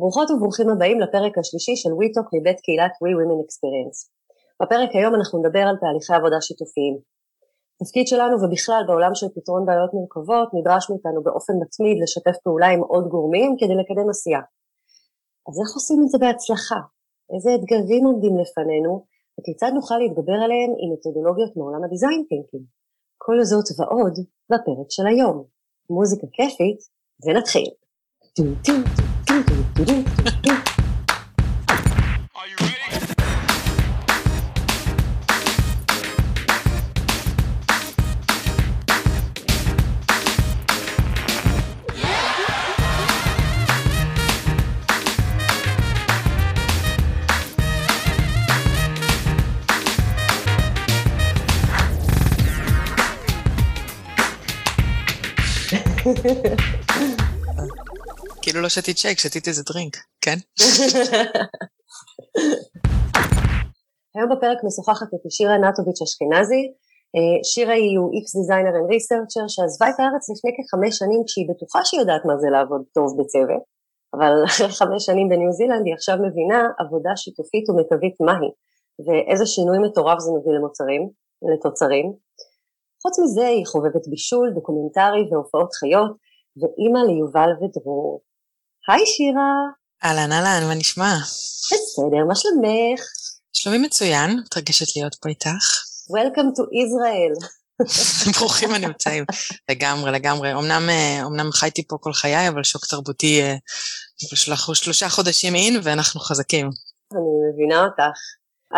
ברוכות וברוכים הבאים לפרק השלישי של WeTalk מבית קהילת We Women Experience. בפרק היום אנחנו נדבר על תהליכי עבודה שיתופיים. התפקיד שלנו ובכלל בעולם של פתרון בעיות מורכבות נדרש מאיתנו באופן מתמיד לשתף פעולה עם עוד גורמים כדי לקדם עשייה. אז איך עושים את זה בהצלחה? איזה אתגרים עומדים לפנינו וכיצד נוכל להתגבר עליהם עם מתודולוגיות מעולם ה design thinking? כל זאת ועוד בפרק של היום. מוזיקה כיפית ונתחיל. טו טו טו Yeah. כאילו לא שתית שייק, שתית איזה דרינק, כן? היום בפרק משוחחת איתי שירה נטוביץ' אשכנזי. אה, שירה היא UX Designer and Researcher שעזבה את הארץ לפני כחמש שנים כשהיא בטוחה שהיא יודעת מה זה לעבוד טוב בצוות, אבל אחרי חמש שנים בניו זילנד היא עכשיו מבינה עבודה שיתופית ומיטבית מהי, ואיזה שינוי מטורף זה מביא למוצרים, לתוצרים. חוץ מזה היא חובבת בישול, דוקומנטרי והופעות חיות, ואימא ליובל ודרור. היי שירה. אהלן אהלן, מה נשמע? בסדר, מה שלומך? שלומי מצוין, מתרגשת להיות פה איתך. Welcome to Israel. ברוכים הנמצאים, לגמרי, לגמרי. אמנם, אה, אמנם חייתי פה כל חיי, אבל שוק תרבותי אה, שלושה, חודשים אין, ואנחנו חזקים. אני מבינה אותך.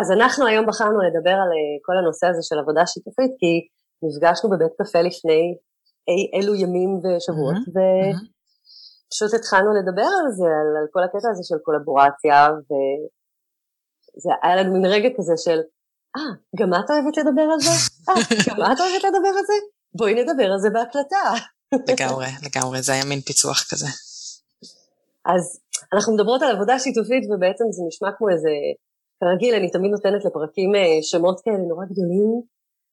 אז אנחנו היום בחרנו לדבר על אה, כל הנושא הזה של עבודה שיתופית, כי נפגשנו בבית קפה לפני אי אלו ימים ושבועות, mm-hmm, mm-hmm. התחלנו לדבר על זה, על, על כל הקטע הזה של קולבורציה, וזה היה לנו מין רגע כזה של, אה, ah, גם את אוהבת לדבר על זה? אה, ah, גם את אוהבת לדבר על זה? בואי נדבר על זה בהקלטה. לגמרי, לגמרי, זה היה מין פיצוח כזה. אז אנחנו מדברות על עבודה שיתופית, ובעצם זה נשמע כמו איזה, כרגיל, אני תמיד נותנת לפרקים אה, שמות כאלה נורא גדולים,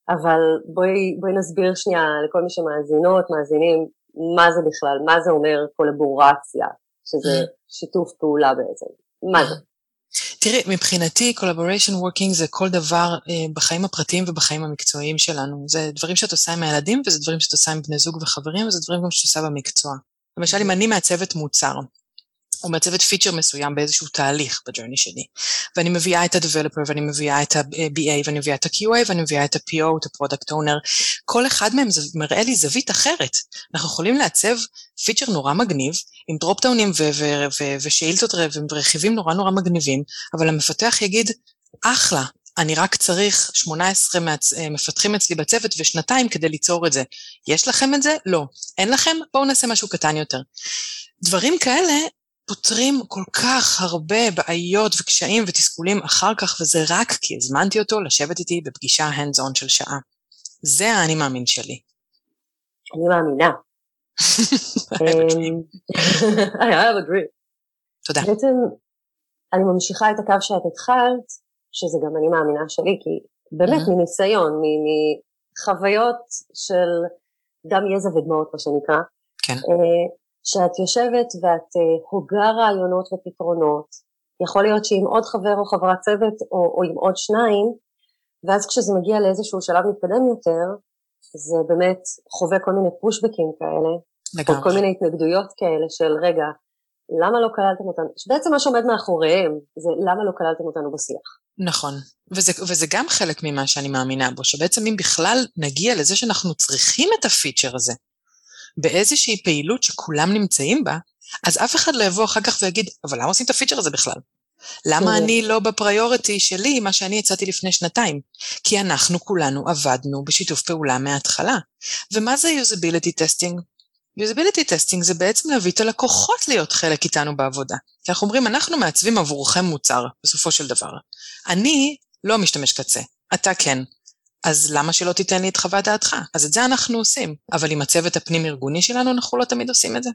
אבל בואי, בואי נסביר שנייה לכל מי שמאזינות, מאזינים, מה זה בכלל, מה זה אומר קולבורציה, שזה mm. שיתוף פעולה בעצם, מה זה? תראי, מבחינתי collaboration working זה כל דבר אה, בחיים הפרטיים ובחיים המקצועיים שלנו. זה דברים שאת עושה עם הילדים, וזה דברים שאת עושה עם בני זוג וחברים, וזה דברים גם שאת עושה במקצוע. למשל, אם אני מעצבת מוצר, או מעצבת פיצ'ר מסוים באיזשהו תהליך ב journey שלי. ואני מביאה את ה-Developer, ואני מביאה את ה-BA, ואני מביאה את ה-QA, ואני מביאה את ה-PO, את ה-Product Owner. כל אחד מהם זה מראה לי זווית אחרת. אנחנו יכולים לעצב פיצ'ר נורא מגניב, עם dropdown ים ושאילתות ורכיבים נורא נורא מגניבים, אבל המפתח יגיד, אחלה, אני רק צריך 18 מעצ... מפתחים אצלי בצוות ושנתיים כדי ליצור את זה. יש לכם את זה? לא. אין לכם? בואו נעשה משהו קטן יותר. דברים כאלה פותרים כל כך הרבה בעיות וקשיים ותסכולים אחר כך, וזה רק כי הזמנתי אותו לשבת איתי בפגישה hands on של שעה. זה האני מאמין שלי. אני מאמינה. אמ, I agree. תודה. בעצם אני ממשיכה את הקו שאת התחלת, שזה גם אני מאמינה שלי, כי באמת mm-hmm. מניסיון, מחוויות של דם, יזע ודמעות, מה שנקרא. כן. שאת יושבת ואת אה, הוגה רעיונות ופתרונות, יכול להיות שעם עוד חבר או חברת צוות או, או עם עוד שניים, ואז כשזה מגיע לאיזשהו שלב מתקדם יותר, זה באמת חווה כל מיני פושבקים כאלה, לגמרי. או כל מיני התנגדויות כאלה של רגע, למה לא כללתם אותנו, שבעצם מה שעומד מאחוריהם זה למה לא כללתם אותנו בשיח. נכון, וזה, וזה גם חלק ממה שאני מאמינה בו, שבעצם אם בכלל נגיע לזה שאנחנו צריכים את הפיצ'ר הזה, באיזושהי פעילות שכולם נמצאים בה, אז אף אחד לא יבוא אחר כך ויגיד, אבל למה עושים את הפיצ'ר הזה בכלל? למה אני לא בפריוריטי שלי, מה שאני הצעתי לפני שנתיים? כי אנחנו כולנו עבדנו בשיתוף פעולה מההתחלה. ומה זה usability testing? usability testing זה בעצם להביא את הלקוחות להיות חלק איתנו בעבודה. כי אנחנו אומרים, אנחנו מעצבים עבורכם מוצר, בסופו של דבר. אני לא משתמש קצה, אתה כן. אז למה שלא תיתן לי את חוות דעתך? אז את זה אנחנו עושים, אבל עם הצוות הפנים-ארגוני שלנו אנחנו לא תמיד עושים את זה.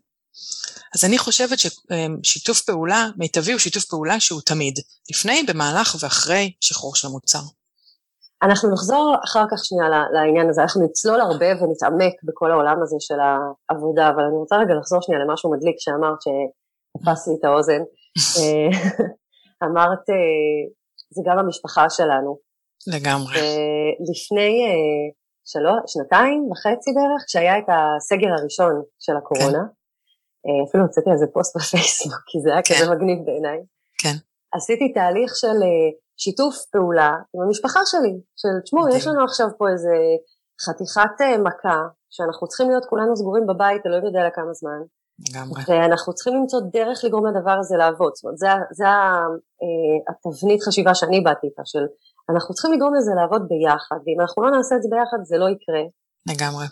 אז אני חושבת ששיתוף פעולה מיטבי הוא שיתוף פעולה שהוא תמיד, לפני, במהלך ואחרי שחרור של המוצר. אנחנו נחזור אחר כך שנייה לעניין הזה, אנחנו נצלול הרבה ונתעמק בכל העולם הזה של העבודה, אבל אני רוצה רגע לחזור שנייה למשהו מדליק שאמרת שתפס לי את האוזן. אמרת, זה גם המשפחה שלנו. לגמרי. לפני שלוש, שנתיים וחצי בערך, כשהיה את הסגר הראשון של הקורונה, כן. אפילו הוצאתי על זה פוסט בפייסבוק, כי זה היה כן. כזה מגניב בעיניי. כן. עשיתי תהליך של שיתוף פעולה עם המשפחה שלי, של תשמעו, יש לנו עכשיו פה איזה חתיכת מכה, שאנחנו צריכים להיות כולנו סגורים בבית, אלוהים יודע לכמה זמן. לגמרי. ואנחנו צריכים למצוא דרך לגרום לדבר הזה לעבוד. זאת אומרת, זה, זה אה, התבנית חשיבה שאני באתי איתה, של אנחנו צריכים לגרום לזה לעבוד ביחד, ואם אנחנו לא נעשה את זה ביחד זה לא יקרה. לגמרי.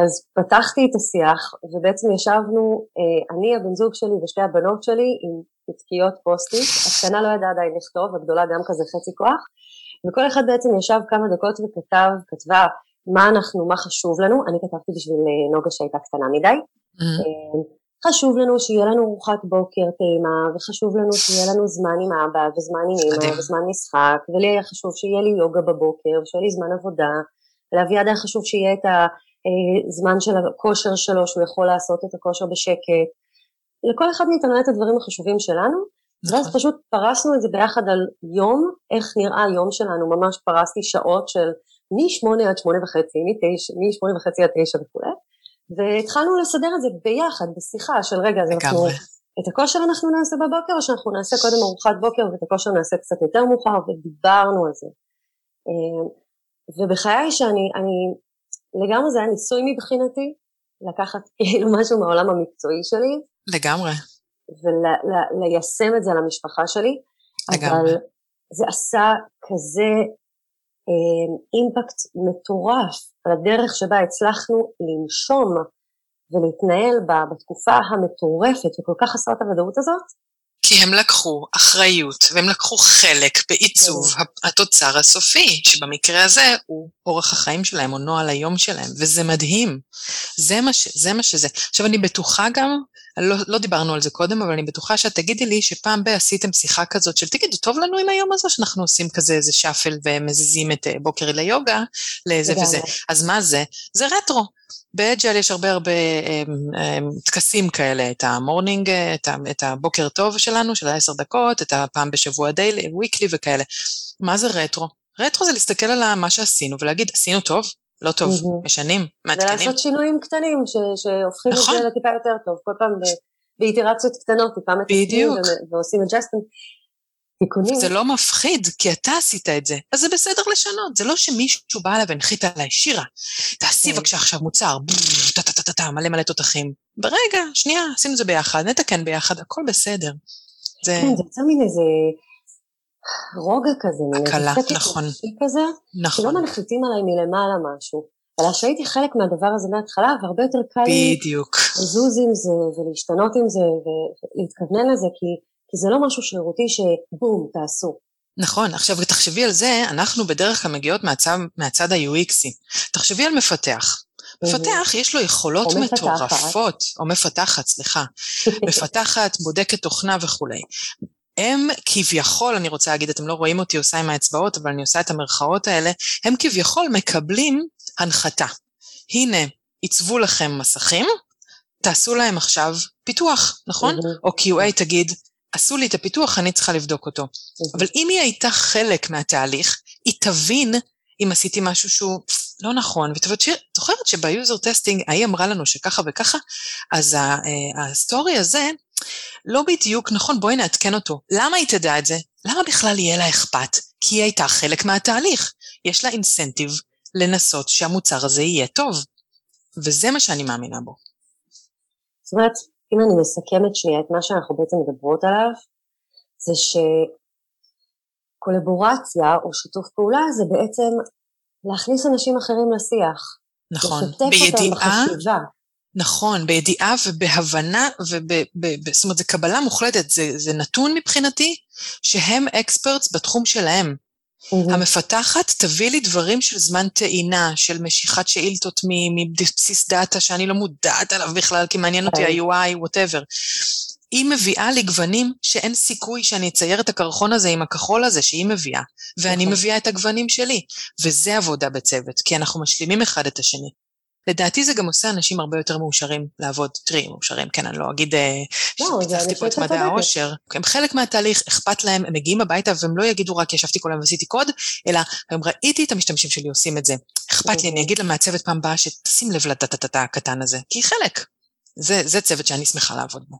אז פתחתי את השיח, ובעצם ישבנו, אה, אני, הבן זוג שלי ושתי הבנות שלי עם פתקיות פוסטית, הקטנה לא ידעה עדיין לכתוב, הגדולה גם כזה חצי כוח, וכל אחד בעצם ישב כמה דקות וכתב, כתבה מה אנחנו, מה חשוב לנו, אני כתבתי בשביל אה, נוגה שהייתה קטנה מדי, Mm-hmm. חשוב לנו שיהיה לנו ארוחת בוקר טעימה, וחשוב לנו שיהיה לנו זמן עם אבא, וזמן עם אמא, וזמן משחק, ולי היה חשוב שיהיה לי יוגה בבוקר, ושיהיה לי זמן עבודה, ולאביעד היה חשוב שיהיה את הזמן של הכושר שלו, שהוא יכול לעשות את הכושר בשקט. לכל אחד מאיתנו היה את הדברים החשובים שלנו, ואז נכון. פשוט פרסנו את זה ביחד על יום, איך נראה היום שלנו, ממש פרסתי שעות של מ-8 עד 8 וחצי, מ-8 וחצי עד 9 וכולי. והתחלנו לסדר את זה ביחד, בשיחה של רגע, אז אנחנו, את הכושר אנחנו נעשה בבוקר, או שאנחנו נעשה קודם ארוחת בוקר ואת הכושר נעשה קצת יותר מאוחר, ודיברנו על זה. אה, ובחיי שאני, אני, לגמרי זה היה ניסוי מבחינתי, לקחת כאילו משהו מהעולם המקצועי שלי. לגמרי. וליישם את זה על המשפחה שלי. לגמרי. אבל זה עשה כזה אימפקט מטורף על הדרך שבה הצלחנו לנשום ולהתנהל בה בתקופה המטורפת וכל כך חסרת הוודאות הזאת. כי הם לקחו אחריות והם לקחו חלק בעיצוב כן. התוצר הסופי, שבמקרה הזה הוא אורח החיים שלהם או נוהל היום שלהם, וזה מדהים. זה מה, ש, זה מה שזה. עכשיו אני בטוחה גם לא, לא דיברנו על זה קודם, אבל אני בטוחה שאת תגידי לי שפעם ב- עשיתם שיחה כזאת של תגידו, טוב לנו עם היום הזה שאנחנו עושים כזה איזה shuffle ומזיזים את אה, בוקר ליוגה, לזה וזה. אז מה זה? זה retro. ב agile יש הרבה הרבה אמ, אמ, טקסים כאלה, את ה morning, את, ה, את הבוקר טוב שלנו, של העשר דקות, את הפעם בשבוע daily, weekly וכאלה. מה זה retro? retro זה להסתכל על מה שעשינו ולהגיד, עשינו טוב, לא טוב, mm-hmm. משנים, מעדכנים. ולעשות שינויים קטנים ש- שהופכים נכון. את זה לטיפה יותר טוב, כל פעם באיטרציות קטנות, טיפה מתקנים ועושים adjustment. תיקונים. זה לא מפחיד, כי אתה עשית את זה, אז זה בסדר לשנות, זה לא שמישהו בא אליי והנחית עליי, שירה, תעשי כן. בבקשה עכשיו מוצר, טה-טה-טה-טה, מלא מלא תותחים. ברגע, שנייה, עשינו את זה ביחד, נתקן ביחד, הכל בסדר. זה... כן, זה יוצא מין איזה רוגע כזה, שקט נכון. כזה, נכון. שלא מנחיתים עליי מלמעלה משהו. אלא שהייתי חלק מהדבר הזה מההתחלה, והרבה יותר קל לי לזוז עם זה ולהשתנות עם זה ולהתכוונן לזה, כי, כי זה לא משהו שרירותי שבום, תעשו. נכון, עכשיו תחשבי על זה, אנחנו בדרך כלל מגיעות מהצד, מהצד ה-UXי. תחשבי על מפתח. מפתח, יש לו יכולות או מטורפות, מפתחת. או מפתחת, סליחה. מפתחת, בודקת תוכנה וכולי. הם כביכול, אני רוצה להגיד, אתם לא רואים אותי עושה עם האצבעות, אבל אני עושה את המרכאות האלה, הם כביכול מקבלים הנחתה. הנה, עיצבו לכם מסכים, תעשו להם עכשיו פיתוח, נכון? או QA תגיד, עשו לי את הפיתוח, אני צריכה לבדוק אותו. אבל אם היא הייתה חלק מהתהליך, היא תבין אם עשיתי משהו שהוא לא נכון, ואת זוכרת שב user testing ההיא אמרה לנו שככה וככה, אז אה, ה story הזה לא בדיוק נכון, בואי נעדכן אותו. למה היא תדע את זה? למה בכלל יהיה לה אכפת? כי היא הייתה חלק מהתהליך. יש לה incentive לנסות שהמוצר הזה יהיה טוב. וזה מה שאני מאמינה בו. זאת אומרת, אם אני מסכמת שנייה את מה שאנחנו בעצם מדברות עליו, זה שקולבורציה או שיתוף פעולה זה בעצם להכניס אנשים אחרים לשיח. נכון, בידיעה, נכון, בידיעה ובהבנה, וב, ב, זאת אומרת, זו קבלה מוחלטת, זה, זה נתון מבחינתי, שהם אקספרטס בתחום שלהם. Mm-hmm. המפתחת תביא לי דברים של זמן טעינה, של משיכת שאילתות מבסיס דאטה שאני לא מודעת עליו בכלל, כי מעניין אותי אוקיי. ה-UI, whatever. היא מביאה לי גוונים שאין סיכוי שאני אצייר את הקרחון הזה עם הכחול הזה שהיא מביאה, ואני נכון. מביאה את הגוונים שלי. וזה עבודה בצוות, כי אנחנו משלימים אחד את השני. לדעתי זה גם עושה אנשים הרבה יותר מאושרים לעבוד. תראי, מאושרים, כן, אני לא אגיד אה, לא, שפיתחתי פה את מדעי העושר. הם חלק מהתהליך, אכפת להם, הם מגיעים הביתה והם לא יגידו רק ישבתי כל היום ועשיתי קוד, אלא הם ראיתי את המשתמשים שלי עושים את זה. אכפת לי, אני אגיד למעצבת פעם הבאה שתשים לב לטטטטה הקטן הזה, כי היא חלק. זה, זה צוות שאני שמחה לעבוד בו.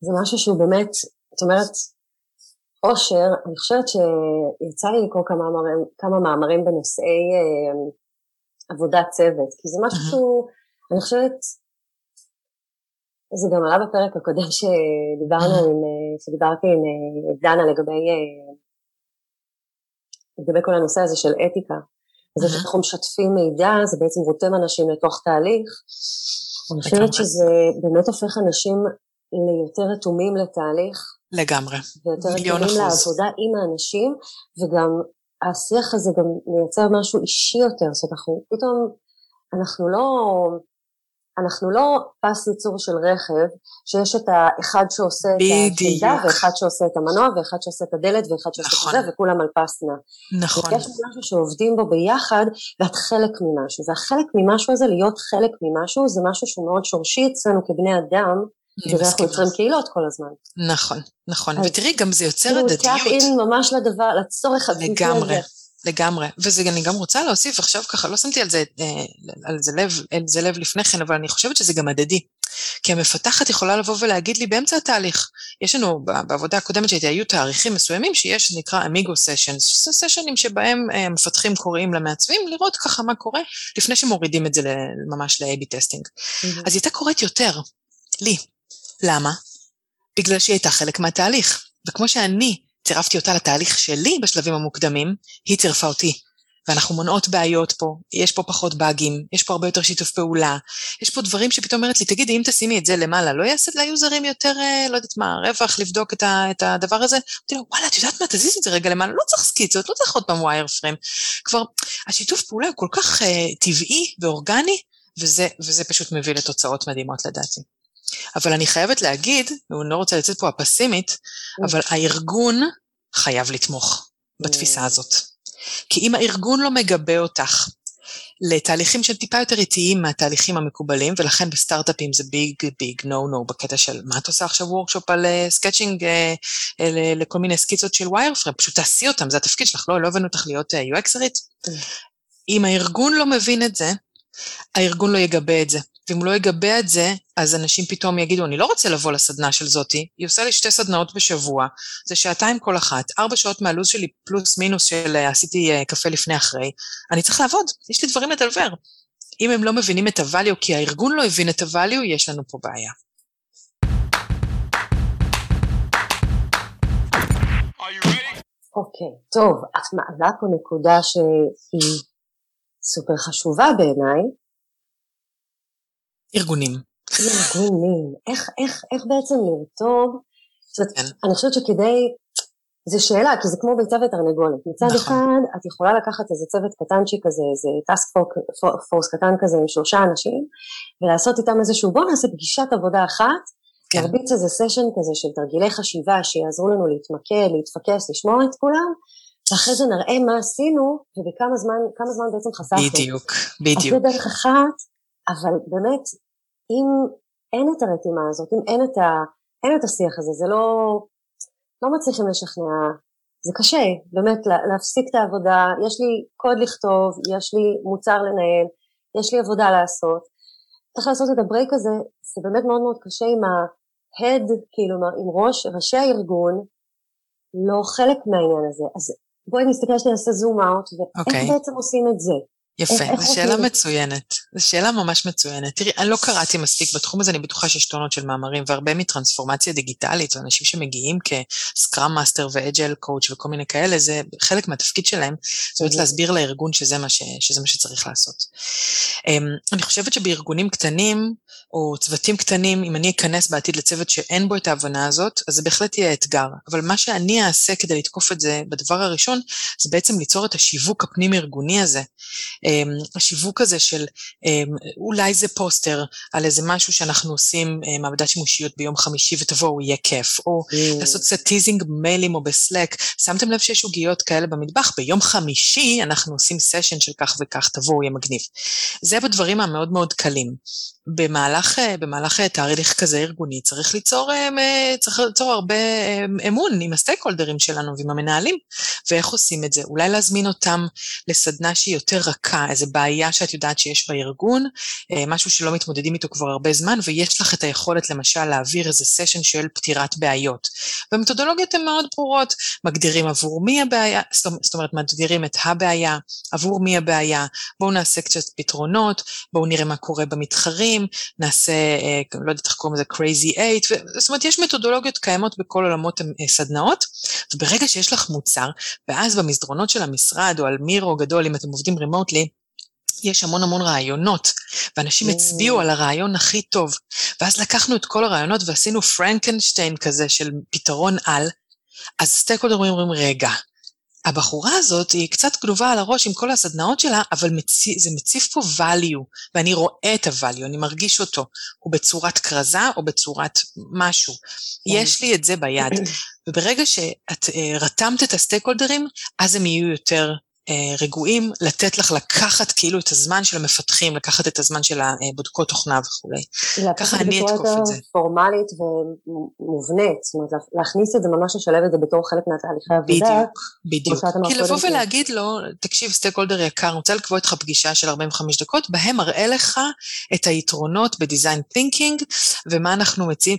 זה משהו שהוא באמת, זאת אומרת, אושר, אני חושבת שיצא לי לקרוא כמה מאמרים, כמה מאמרים בנושאי אה, עבודת צוות, כי זה משהו שהוא, אני חושבת, זה גם עלה בפרק הקודם שדיברנו עם, אה, שדיברתי עם אה, דנה לגבי, לגבי כל הנושא הזה של אתיקה. זה שאנחנו משתפים מידע, זה בעצם רותם אנשים לתוך תהליך. אני חושבת שזה באמת הופך אנשים ליותר רתומים לתהליך. לגמרי, ויותר רתומים לעבודה עם האנשים, וגם השיח הזה גם מייצר משהו אישי יותר, זאת אומרת, אנחנו פתאום, אנחנו לא, אנחנו לא פס ייצור של רכב, שיש את האחד שעושה את השלדה, ואחד שעושה את המנוע, ואחד שעושה את הדלת, ואחד שעושה נכון. את זה, וכולם על פס נע. נכון. ויש משהו שעובדים בו ביחד, ואת חלק ממשהו. והחלק ממשהו הזה, להיות חלק ממשהו, זה משהו שהוא מאוד שורשי אצלנו כבני אדם, בגלל אנחנו יוצרים קהילות כל הזמן. נכון, נכון. ותראי, גם זה יוצר הדדיות. כאילו, טאפ אין ממש לדבר, לצורך הבלתי. לגמרי. לגמרי, וזה אני גם רוצה להוסיף עכשיו ככה, לא שמתי על זה, אה, על זה לב, על זה לב לפני כן, אבל אני חושבת שזה גם הדדי. כי המפתחת יכולה לבוא ולהגיד לי באמצע התהליך, יש לנו בעבודה הקודמת שהייתי, היו תאריכים מסוימים שיש, נקרא אמיגו סשנס, זה סשנים שבהם אה, המפתחים קוראים למעצבים לראות ככה מה קורה, לפני שמורידים את זה ממש ל-AB testing. Mm-hmm. אז היא הייתה קורית יותר, לי. למה? בגלל שהיא הייתה חלק מהתהליך. וכמו שאני צירפתי אותה לתהליך שלי בשלבים המוקדמים, היא צירפה אותי. ואנחנו מונעות בעיות פה, יש פה פחות באגים, יש פה הרבה יותר שיתוף פעולה, יש פה דברים שפתאום אומרת לי, תגידי, אם תשימי את זה למעלה, לא יעשה ליוזרים יותר, אה, לא יודעת מה, רווח לבדוק את, ה, את הדבר הזה? אמרתי לו, וואלה, את יודעת מה, תזיז את זה רגע למעלה, לא צריך סקיצות, לא צריך עוד פעם wireframe. כבר, השיתוף פעולה הוא כל כך אה, טבעי ואורגני, וזה, וזה פשוט מביא לתוצאות מדהימות לדעתי. אבל אני חייבת להגיד, ואני לא רוצה לצאת פה הפסימית, אבל הארגון חייב לתמוך בתפיסה הזאת. כי אם הארגון לא מגבה אותך לתהליכים שהם טיפה יותר איטיים מהתהליכים המקובלים, ולכן בסטארט-אפים זה big big no no בקטע של מה את עושה עכשיו workshop על sketching אה, אה, לכל מיני סקיצות של ויירפרם, פשוט תעשי אותם, זה התפקיד שלך, לא, לא הבאנו אותך להיות uh, UXרית. אם הארגון לא מבין את זה, הארגון לא יגבה את זה. ואם הוא לא יגבה את זה, אז אנשים פתאום יגידו, אני לא רוצה לבוא לסדנה של זאתי, היא עושה לי שתי סדנאות בשבוע, זה שעתיים כל אחת, ארבע שעות מהלו"ז שלי פלוס מינוס של אה, עשיתי אה, קפה לפני אחרי, אני צריך לעבוד, יש לי דברים לדלבר. אם הם לא מבינים את הvalue, כי הארגון לא הבין את הvalue, יש לנו פה בעיה. אוקיי, okay, טוב, את מעלה פה נקודה שהיא סופר חשובה בעיניי, ארגונים. ארגונים. איך, איך, איך בעצם לרתום? כן. אני חושבת שכדי, זו שאלה, כי זה כמו ביצה ותרנגולת. מצד נכון. אחד, את יכולה לקחת איזה צוות קטנצ'יק כזה, איזה טאסק פורס קטן כזה עם שלושה אנשים, ולעשות איתם איזשהו, בואו נעשה פגישת עבודה אחת, כן. נרביץ איזה סשן כזה של תרגילי חשיבה שיעזרו לנו להתמקד, להתפקס, לשמוע את כולם, ואחרי זה נראה מה עשינו ובכמה זמן, זמן בעצם חסכנו. בדיוק, בדיוק. אז זה דרך אחת, אבל באמת, אם אין את הרתימה הזאת, אם אין את, ה, אין את השיח הזה, זה לא, לא מצליחים לשכנע, זה קשה, באמת, להפסיק את העבודה, יש לי קוד לכתוב, יש לי מוצר לנהל, יש לי עבודה לעשות. צריך לעשות את ה break הזה, זה באמת מאוד מאוד קשה עם ה head, כאילו עם ראש, ראשי הארגון, לא חלק מהעניין הזה. אז בואי נסתכל שנעשה zoom out, ואיך okay. בעצם עושים את זה? יפה, זו שאלה מצוינת. זו שאלה ממש מצוינת. תראי, אני לא קראתי מספיק בתחום הזה, אני בטוחה שיש טונות של מאמרים, והרבה מטרנספורמציה דיגיטלית, ואנשים שמגיעים כ scrum master ו agile coach וכל מיני כאלה, זה חלק מהתפקיד שלהם, זאת אומרת להסביר לארגון שזה מה, ש, שזה מה שצריך לעשות. אמ, אני חושבת שבארגונים קטנים, או צוותים קטנים, אם אני אכנס בעתיד לצוות שאין בו את ההבנה הזאת, אז זה בהחלט יהיה אתגר. אבל מה שאני אעשה כדי לתקוף את זה בדבר הראשון, זה בעצם ליצור את השיווק הפנים-ארגוני הזה. השיווק הזה של אולי זה פוסטר על איזה משהו שאנחנו עושים מעבדת שימושיות ביום חמישי ותבואו, יהיה כיף, או mm. לעשות קצת teasing במיילים או ב-Slack, שמתם לב שיש עוגיות כאלה במטבח, ביום חמישי אנחנו עושים סשן של כך וכך, תבואו, יהיה מגניב. זה בדברים המאוד מאוד קלים. במהלך, אה, במהלך אה, תהליך כזה ארגוני צריך ליצור, אה, צריך ליצור הרבה אמון עם הסטייק הולדרים שלנו ועם המנהלים, ואיך עושים את זה? אולי להזמין אותם לסדנה שהיא יותר רכה, איזו בעיה שאת יודעת שיש בארגון, משהו שלא מתמודדים איתו כבר הרבה זמן, ויש לך את היכולת למשל להעביר איזה סשן של פתירת בעיות. והמתודולוגיות הן מאוד ברורות, מגדירים עבור מי הבעיה, זאת אומרת מגדירים את הבעיה, עבור מי הבעיה, בואו נעשה קצת פתרונות, בואו נראה מה קורה במתחרים, נעשה, אה, לא יודעת איך קוראים לזה, crazy eight, זאת אומרת, יש מתודולוגיות קיימות בכל עולמות אה, סדנאות, וברגע שיש לך מוצר, ואז במסדרונות של המשרד, או על מירו גדול, אם אתם עובדים רימוטלי, יש המון המון רעיונות, ואנשים הצביעו על הרעיון הכי טוב. ואז לקחנו את כל הרעיונות ועשינו פרנקנשטיין כזה של פתרון על, אז סטייק אומרים, רגע, הבחורה הזאת היא קצת גנובה על הראש עם כל הסדנאות שלה, אבל מציא, זה מציף פה value, ואני רואה את ה-value, אני מרגיש אותו. הוא בצורת כרזה או בצורת משהו. יש לי את זה ביד. וברגע שאת uh, רתמת את הסטייק הולדרים, אז הם יהיו יותר רגועים, לתת לך לקחת כאילו את הזמן של המפתחים, לקחת את הזמן של הבודקות תוכנה וכולי. ככה אני אתקוף את זה. פורמלית ומובנית, זאת אומרת להכניס את זה, ממש לשלב את זה בתור חלק מהתהליכי עבודה. בדיוק, בדיוק. כי לבוא ולהגיד לו, תקשיב stakeholder יקר, אני רוצה לקבוע איתך פגישה של 45 דקות, בהם אראה לך את היתרונות בדיזיין תינקינג, ומה אנחנו מציעים,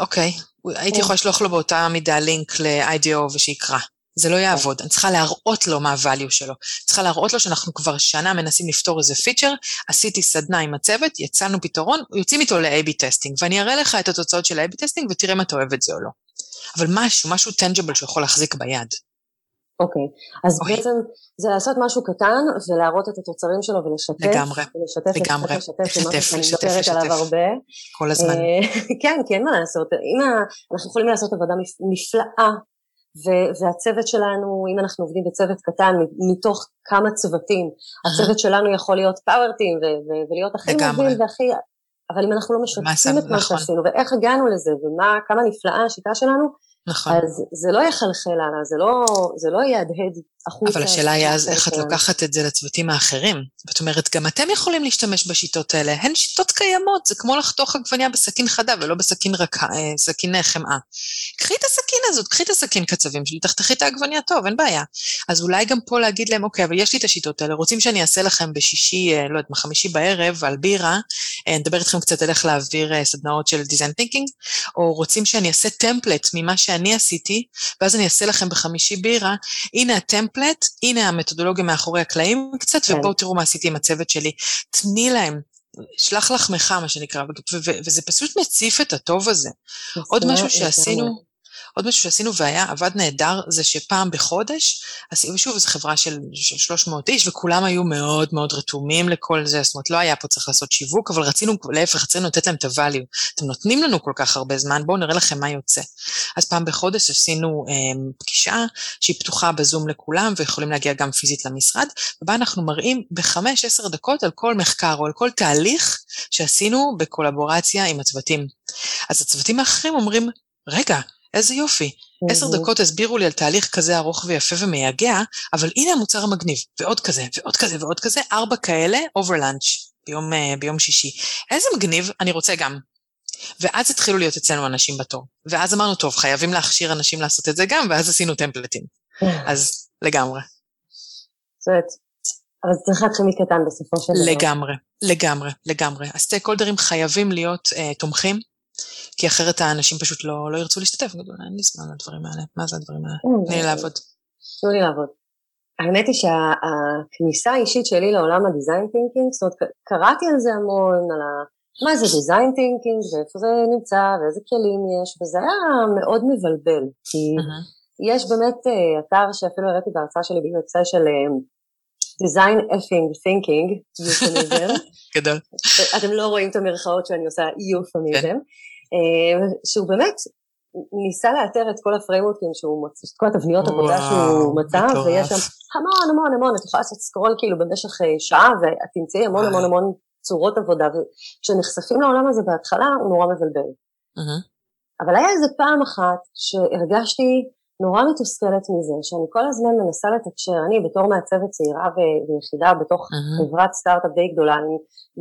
אוקיי, הייתי כן. יכולה לשלוח לו באותה מידה לינק ל-IDEO ושיקרא. זה לא יעבוד, אני צריכה להראות לו מה ה-value שלו. צריכה להראות לו שאנחנו כבר שנה מנסים לפתור איזה פיצ'ר, עשיתי סדנה עם הצוות, יצאנו פתרון, יוצאים איתו ל-AB testing, ואני אראה לך את התוצאות של ה-AB testing ותראה אם אתה אוהב את זה או לא. אבל משהו, משהו tangible שיכול להחזיק ביד. אוקיי, okay. אז okay. בעצם זה לעשות משהו קטן ולהראות את התוצרים שלו ולשתף. לגמרי, ולשתף, לגמרי, לשתף, לשתף, לשתף, לשתף, לשתף. עליו הרבה. כל הזמן. אה, כן, אין מה לעשות. אם אנחנו יכולים לעשות עבודה נפלאה ו- והצוות שלנו, אם אנחנו עובדים בצוות קטן, מתוך כמה צוותים, הצוות שלנו יכול להיות פאוורטים ו- ו- ולהיות הכי מוביל והכי... אבל אם אנחנו לא משתפים את מה נכון. שעשינו, ואיך הגענו לזה, וכמה נפלאה השיטה שלנו, נכון. אז זה לא יחלחל הלאה, זה לא, זה לא יהדהד החוצה. אבל השאלה היא אז איך את לוקחת את זה לצוותים האחרים. זאת אומרת, גם אתם יכולים להשתמש בשיטות האלה, הן שיטות קיימות, זה כמו לחתוך עגבניה בסכין חדה ולא בסכין רכה, אה, סכין חמאה. קחי את הסכין הזאת, קחי את הסכין קצבים שלי, תחתכי את העגבניה טוב, אין בעיה. אז אולי גם פה להגיד להם, אוקיי, אבל יש לי את השיטות האלה, רוצים שאני אעשה לכם בשישי, אה, לא יודעת, בחמישי בערב, על בירה, אה, נדבר איתכם קצת על איך להעביר סדנאות של דיזיין תינקינג, או רוצים שאני אעשה טמפלט ממה שאני עשיתי, ואז אני אעשה לכם בחמישי בירה, הנה הטמפלט, הנה המתודולוגיה מאחורי הקלעים קצת, כן. ובואו תראו מה עשיתי עם הצוות שלי. תני להם, שלח לחמך, מה שנקרא, וזה פשוט מציף את הטוב הזה. עוד משהו שעשינו... עוד משהו שעשינו והיה, עבד נהדר, זה שפעם בחודש, שוב, זו חברה של, של 300 איש, וכולם היו מאוד מאוד רתומים לכל זה, זאת אומרת, לא היה פה צריך לעשות שיווק, אבל רצינו, להפך, רצינו לתת להם את ה-value. אתם נותנים לנו כל כך הרבה זמן, בואו נראה לכם מה יוצא. אז פעם בחודש עשינו אה, פגישה שהיא פתוחה בזום לכולם, ויכולים להגיע גם פיזית למשרד, ובה אנחנו מראים בחמש, עשר דקות על כל מחקר או על כל תהליך שעשינו בקולבורציה עם הצוותים. אז הצוותים האחרים אומרים, רגע, איזה יופי. עשר דקות הסבירו לי על תהליך כזה ארוך ויפה ומייגע, אבל הנה המוצר המגניב, ועוד כזה, ועוד כזה, ועוד כזה, ארבע כאלה, אובר לאנץ', ביום, uh, ביום שישי. איזה מגניב, אני רוצה גם. ואז התחילו להיות אצלנו אנשים בתור. ואז אמרנו, טוב, חייבים להכשיר אנשים לעשות את זה גם, ואז עשינו טמפלטים. אז לגמרי. זאת אבל זה צריך להתחיל מקטן בסופו של דבר. לגמרי, לגמרי, לגמרי. ה-stakeholderים חייבים להיות uh, תומכים, כי אחרת האנשים פשוט לא, לא ירצו להשתתף, יגידו, אין לי זמן לדברים האלה, מה זה הדברים האלה? כן, תני לי לעבוד. תנו לי לעבוד. האמת היא שהכניסה האישית שלי לעולם הדיזיין טינקינג, זאת אומרת, קראתי על זה המון, על ה... מה זה design thinking, ואיפה זה נמצא, ואיזה כלים יש, וזה היה מאוד מבלבל, כי יש באמת אה, אתר שאפילו הראיתי בהרצאה שלי ב-UXI של design effing thinking, euphemism. גדול. אתם לא רואים את המרכאות שאני עושה euphemism. אה, שהוא באמת ניסה לאתר את כל ה-frameworkים שהוא מוצא, את כל התבניות עבודה שהוא מצא, ויש שם המון המון המון, את יכולה לעשות scroll כאילו במשך אה, שעה, ואת תמצאי המון המון המון צורות עבודה, וכשנחשפים לעולם הזה בהתחלה הוא נורא מבלבל. אבל היה איזה פעם אחת שהרגשתי נורא מתוסכלת מזה, שאני כל הזמן מנסה לתקשר, אני בתור מעצבת צעירה ויחידה בתוך mm-hmm. חברת סטארט-אפ די גדולה, עם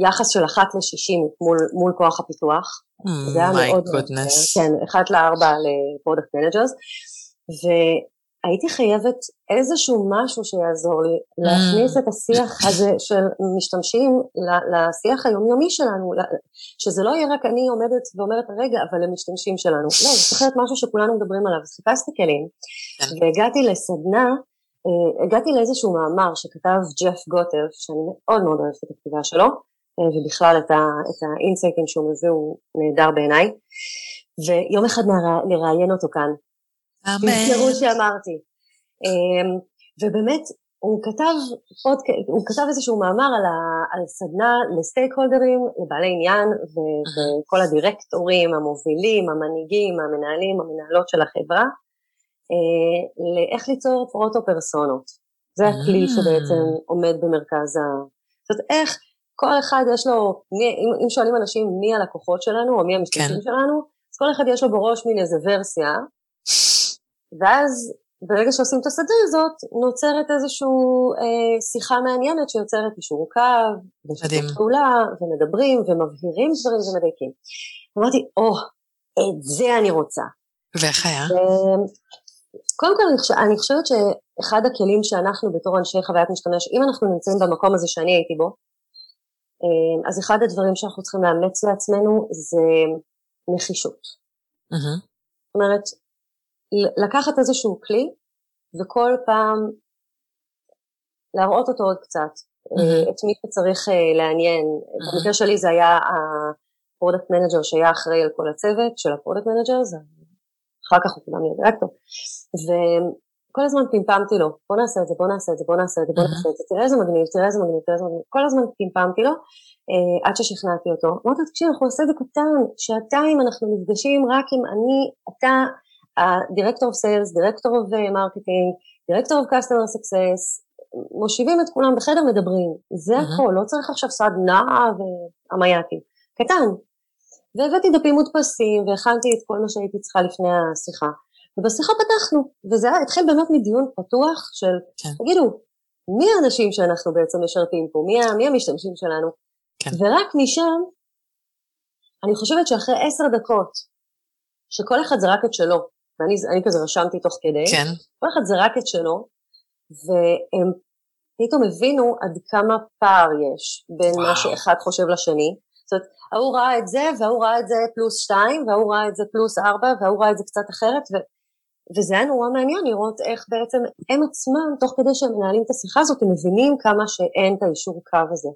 יחס של אחת לשישים מול, מול כוח הפיתוח. Mm, זה היה מאוד מאוד, כן, אחת לארבע ל-product managers, הייתי חייבת איזשהו משהו שיעזור לי להכניס את השיח הזה של משתמשים לשיח היומיומי שלנו, שזה לא יהיה רק אני עומדת ואומרת רגע, אבל למשתמשים שלנו. לא, זה צריך להיות משהו שכולנו מדברים עליו. אז חיפשתי כלים, כן. והגעתי לסדנה, אה, הגעתי לאיזשהו מאמר שכתב ג'ף גוטב, שאני מאוד מאוד אוהבת את הכתיבה שלו, אה, ובכלל את האינסייטים שהוא מביא הוא נהדר בעיניי, ויום אחד נראיין אותו כאן. אמן. תזכרו שאמרתי. אמ, ובאמת, הוא כתב, הוא כתב איזשהו מאמר על, ה, על סדנה לסטייק הולדרים, לבעלי עניין, ו, וכל הדירקטורים, המובילים, המנהיגים, המנהלים, המנהלות של החברה, אה, לאיך ליצור פרוטו-פרסונות. זה הכלי שבעצם עומד במרכז ה... זאת אומרת, איך כל אחד יש לו, מי, אם, אם שואלים אנשים מי הלקוחות שלנו, או מי המשתתפים כן. שלנו, אז כל אחד יש לו בראש מין איזה ורסיה, ואז ברגע שעושים את השדה הזאת, נוצרת איזושהי אה, שיחה מעניינת שיוצרת אישור קו, ושיתוף פעולה, ומדברים, ומבהירים דברים ומדייקים. אמרתי, או, oh, את זה אני רוצה. ואיך היה? קודם כל, אני חושבת שאחד הכלים שאנחנו בתור אנשי חוויית משתמש, אם אנחנו נמצאים במקום הזה שאני הייתי בו, אה, אז אחד הדברים שאנחנו צריכים לאמץ לעצמנו זה נחישות. Mm-hmm. זאת אומרת, לקחת איזשהו כלי וכל פעם להראות אותו עוד קצת, mm-hmm. את מי שצריך אה, לעניין. Mm-hmm. במקרה שלי זה היה ה-product manager שהיה אחראי על כל הצוות של ה-product manager, אחר כך הוא כולם יהיה דירקטור. וכל הזמן פימפמתי לו, בוא נעשה את זה, בוא נעשה את זה, בוא נעשה את זה, בוא נעשה את זה, תראה איזה מגניב, תראה איזה מגניב, תראה איזה מגניב, כל הזמן פימפמתי לו, אה, עד ששכנעתי אותו. אמרתי לו, תקשיב, אנחנו נעשה את זה קטן, שעתיים אנחנו נפגשים רק עם אני, אתה, ה-Director of Sales, Director of Marketing, Director of Customer Success, מושיבים את כולם בחדר, מדברים. זה mm-hmm. הכל, לא צריך עכשיו סדנה והמייטים. קטן. והבאתי דפים מודפסים, והכנתי את כל מה שהייתי צריכה לפני השיחה. ובשיחה פתחנו, וזה היה, התחיל באמת מדיון פתוח של, כן. תגידו, מי האנשים שאנחנו בעצם משרתים פה? מי, מי המשתמשים שלנו? כן. ורק משם, אני חושבת שאחרי עשר דקות, שכל אחד זרק את שלו, ואני כזה רשמתי תוך כדי, כן. כל אחד זרק את שלו, והם פתאום הבינו עד כמה פער יש בין וואו. מה שאחד חושב לשני. זאת אומרת, ההוא ראה את זה, וההוא ראה את זה פלוס שתיים, וההוא ראה את זה פלוס ארבע, וההוא ראה את זה קצת אחרת, ו... וזה היה נורא מעניין לראות איך בעצם הם עצמם, תוך כדי שהם מנהלים את השיחה הזאת, הם מבינים כמה שאין את האישור קו הזה.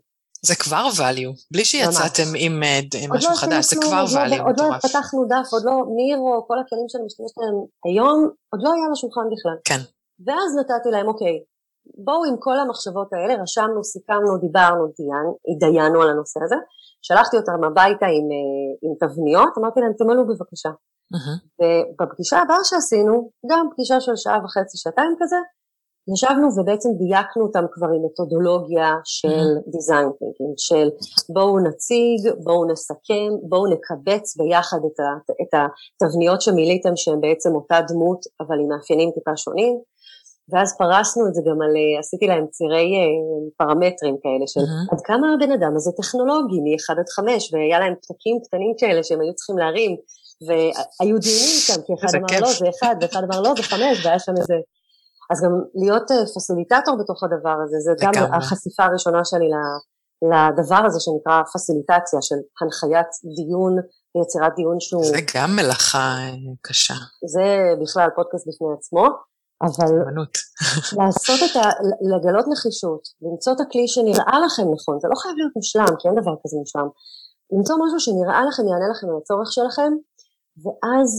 זה כבר value, בלי שיצאתם עם, אה, עם משהו לא חדש, זה כבר לא- value עוד לא פתחנו דף, עוד לא, ניר או כל הכלים שאני משתמשת בהם היום, עוד לא היה לשולחן בכלל. כן. ואז נתתי להם, אוקיי, בואו עם כל המחשבות האלה, רשמנו, סיכמנו, דיברנו, דיין, התדיינו על הנושא הזה, שלחתי אותם הביתה עם, אה, עם תבניות, אמרתי להם, תמלאו בבקשה. Uh-huh. ובפגישה הבאה שעשינו, גם פגישה של שעה וחצי, שעתיים כזה, ישבנו ובעצם דייקנו אותם כבר עם מתודולוגיה של דיזיין mm-hmm. תינקינג, של בואו נציג, בואו נסכם, בואו נקבץ ביחד את, ה, את התבניות שמילאתם שהן בעצם אותה דמות אבל עם מאפיינים טיפה שונים, ואז פרסנו את זה גם על, אה, עשיתי להם צירי אה, פרמטרים כאלה של mm-hmm. עד כמה הבן אדם הזה טכנולוגי מ-1 עד 5, והיה להם פתקים קטנים כאלה שהם היו צריכים להרים, והיו דיונים שם, כי אחד אמר לא זה 1 ואחד אמר לא זה 5, והיה שם איזה אז גם להיות אה, פסיליטטור בתוך הדבר הזה, זה גם החשיפה הראשונה שלי לדבר הזה שנקרא פסיליטציה של הנחיית דיון ויצירת דיון שהוא... זה גם מלאכה אה, קשה. זה בכלל פודקאסט בפני עצמו, אבל לעשות את ה... לגלות נחישות, למצוא את הכלי שנראה לכם נכון, זה לא חייב להיות מושלם, כי אין דבר כזה מושלם, למצוא משהו שנראה לכם, יענה לכם על הצורך שלכם, ואז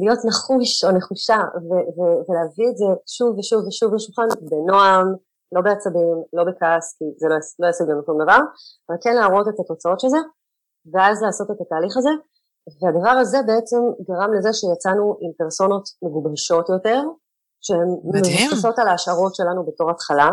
להיות נחוש או נחושה ו- ו- ולהביא את זה שוב ושוב ושוב לשולחן בנועם, לא בעצבים, לא בכעס, כי זה לא, ישיג לא לנו שום דבר, אבל כן להראות את התוצאות של זה, ואז לעשות את התהליך הזה, והדבר הזה בעצם גרם לזה שיצאנו עם פרסונות מגובשות יותר, שהן מבוססות על ההשערות שלנו בתור התחלה.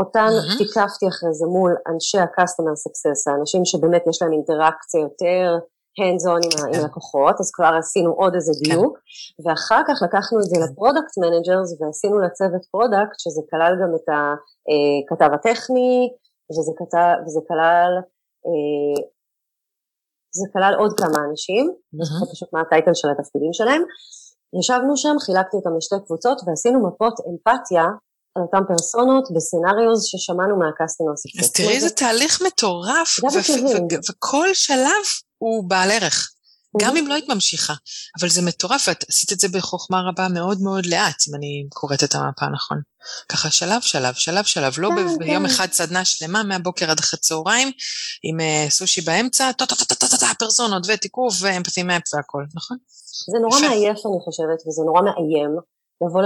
אותן mm-hmm. תיקפתי אחרי זה מול אנשי ה-customer success, האנשים שבאמת יש להם אינטראקציה יותר hands on עם כן. הלקוחות, אז כבר עשינו עוד איזה כן. דיוק, כן. ואחר כך לקחנו את זה ל-product managers ועשינו לצוות product, שזה כלל גם את הכתב אה, הטכני, וזה, כתב, וזה כלל אה, זה כלל עוד כמה אנשים, mm-hmm. פשוט מה ה-title של התפקידים שלהם. ישבנו שם, חילקתי אותם לשתי קבוצות ועשינו מפות אמפתיה על אותם פרסונות בסצנריוז ששמענו מהקסטומר סקסס. אז תראי איזה תהליך מטורף, וכל שלב הוא בעל ערך. גם אם לא היית ממשיכה, אבל זה מטורף, ואת עשית את זה בחוכמה רבה מאוד מאוד לאט, אם אני קוראת את המפה נכון. ככה שלב שלב, שלב שלב, לא כן, ביום. אחד סדנה שלמה, מהבוקר עד אחרי צהריים, עם uh, סושי באמצע, טה-טה-טה-טה-טה, פרסונות ותיקוף ואמפתי מאפ והכל, נכון? זה נורא מעייף אני חושבת, וזה נורא מאיים לבוא,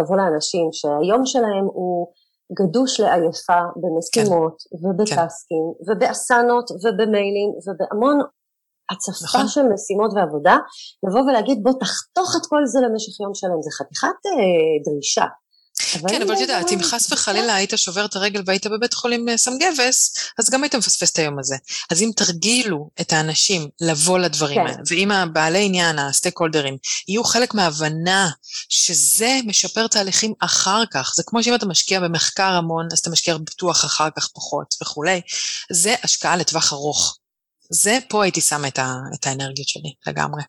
לבוא לאנשים שהיום שלהם הוא גדוש לעייפה במשימות כן. ובטסקים כן. ובאסנות ובמיילים ובהמון הצפה נכון. של משימות ועבודה, לבוא ולהגיד בוא תחתוך את כל זה למשך יום שלם, זה חתיכת אה, דרישה. כן, אבל את יודעת, אם חס וחלילה היית שובר את הרגל והיית בבית חולים אה, סם גבס, אז גם היית מפספס את היום הזה. אז אם תרגילו את האנשים לבוא לדברים כן. האלה, ואם הבעלי עניין, הסטייק הולדרים, יהיו חלק מההבנה שזה משפר תהליכים אחר כך, זה כמו שאם אתה משקיע במחקר המון, אז אתה משקיע בפיתוח אחר כך פחות וכולי, זה השקעה לטווח ארוך. זה, פה הייתי שמה את, ה, את האנרגיות שלי לגמרי.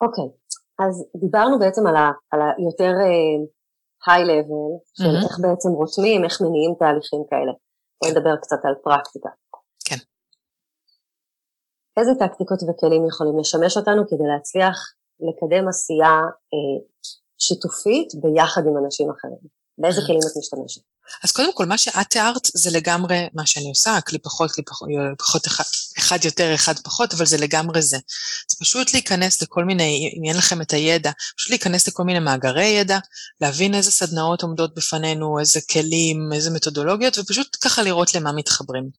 אוקיי, okay. אז דיברנו בעצם על, ה, על היותר היי uh, לבל, של mm-hmm. איך בעצם רותמים, איך מניעים תהליכים כאלה. בואי נדבר קצת על פרקטיקה. כן. איזה טקטיקות וכלים יכולים לשמש אותנו כדי להצליח לקדם עשייה uh, שיתופית ביחד עם אנשים אחרים? באיזה כלים את משתמשת? אז קודם כל, מה שאת תיארת זה לגמרי מה שאני עושה, כלי פחות, כלי פחות, פחות אחד, אחד יותר, אחד פחות, אבל זה לגמרי זה. זה פשוט להיכנס לכל מיני, אם אין לכם את הידע, פשוט להיכנס לכל מיני מאגרי ידע, להבין איזה סדנאות עומדות בפנינו, איזה כלים, איזה מתודולוגיות, ופשוט ככה לראות למה מתחברים.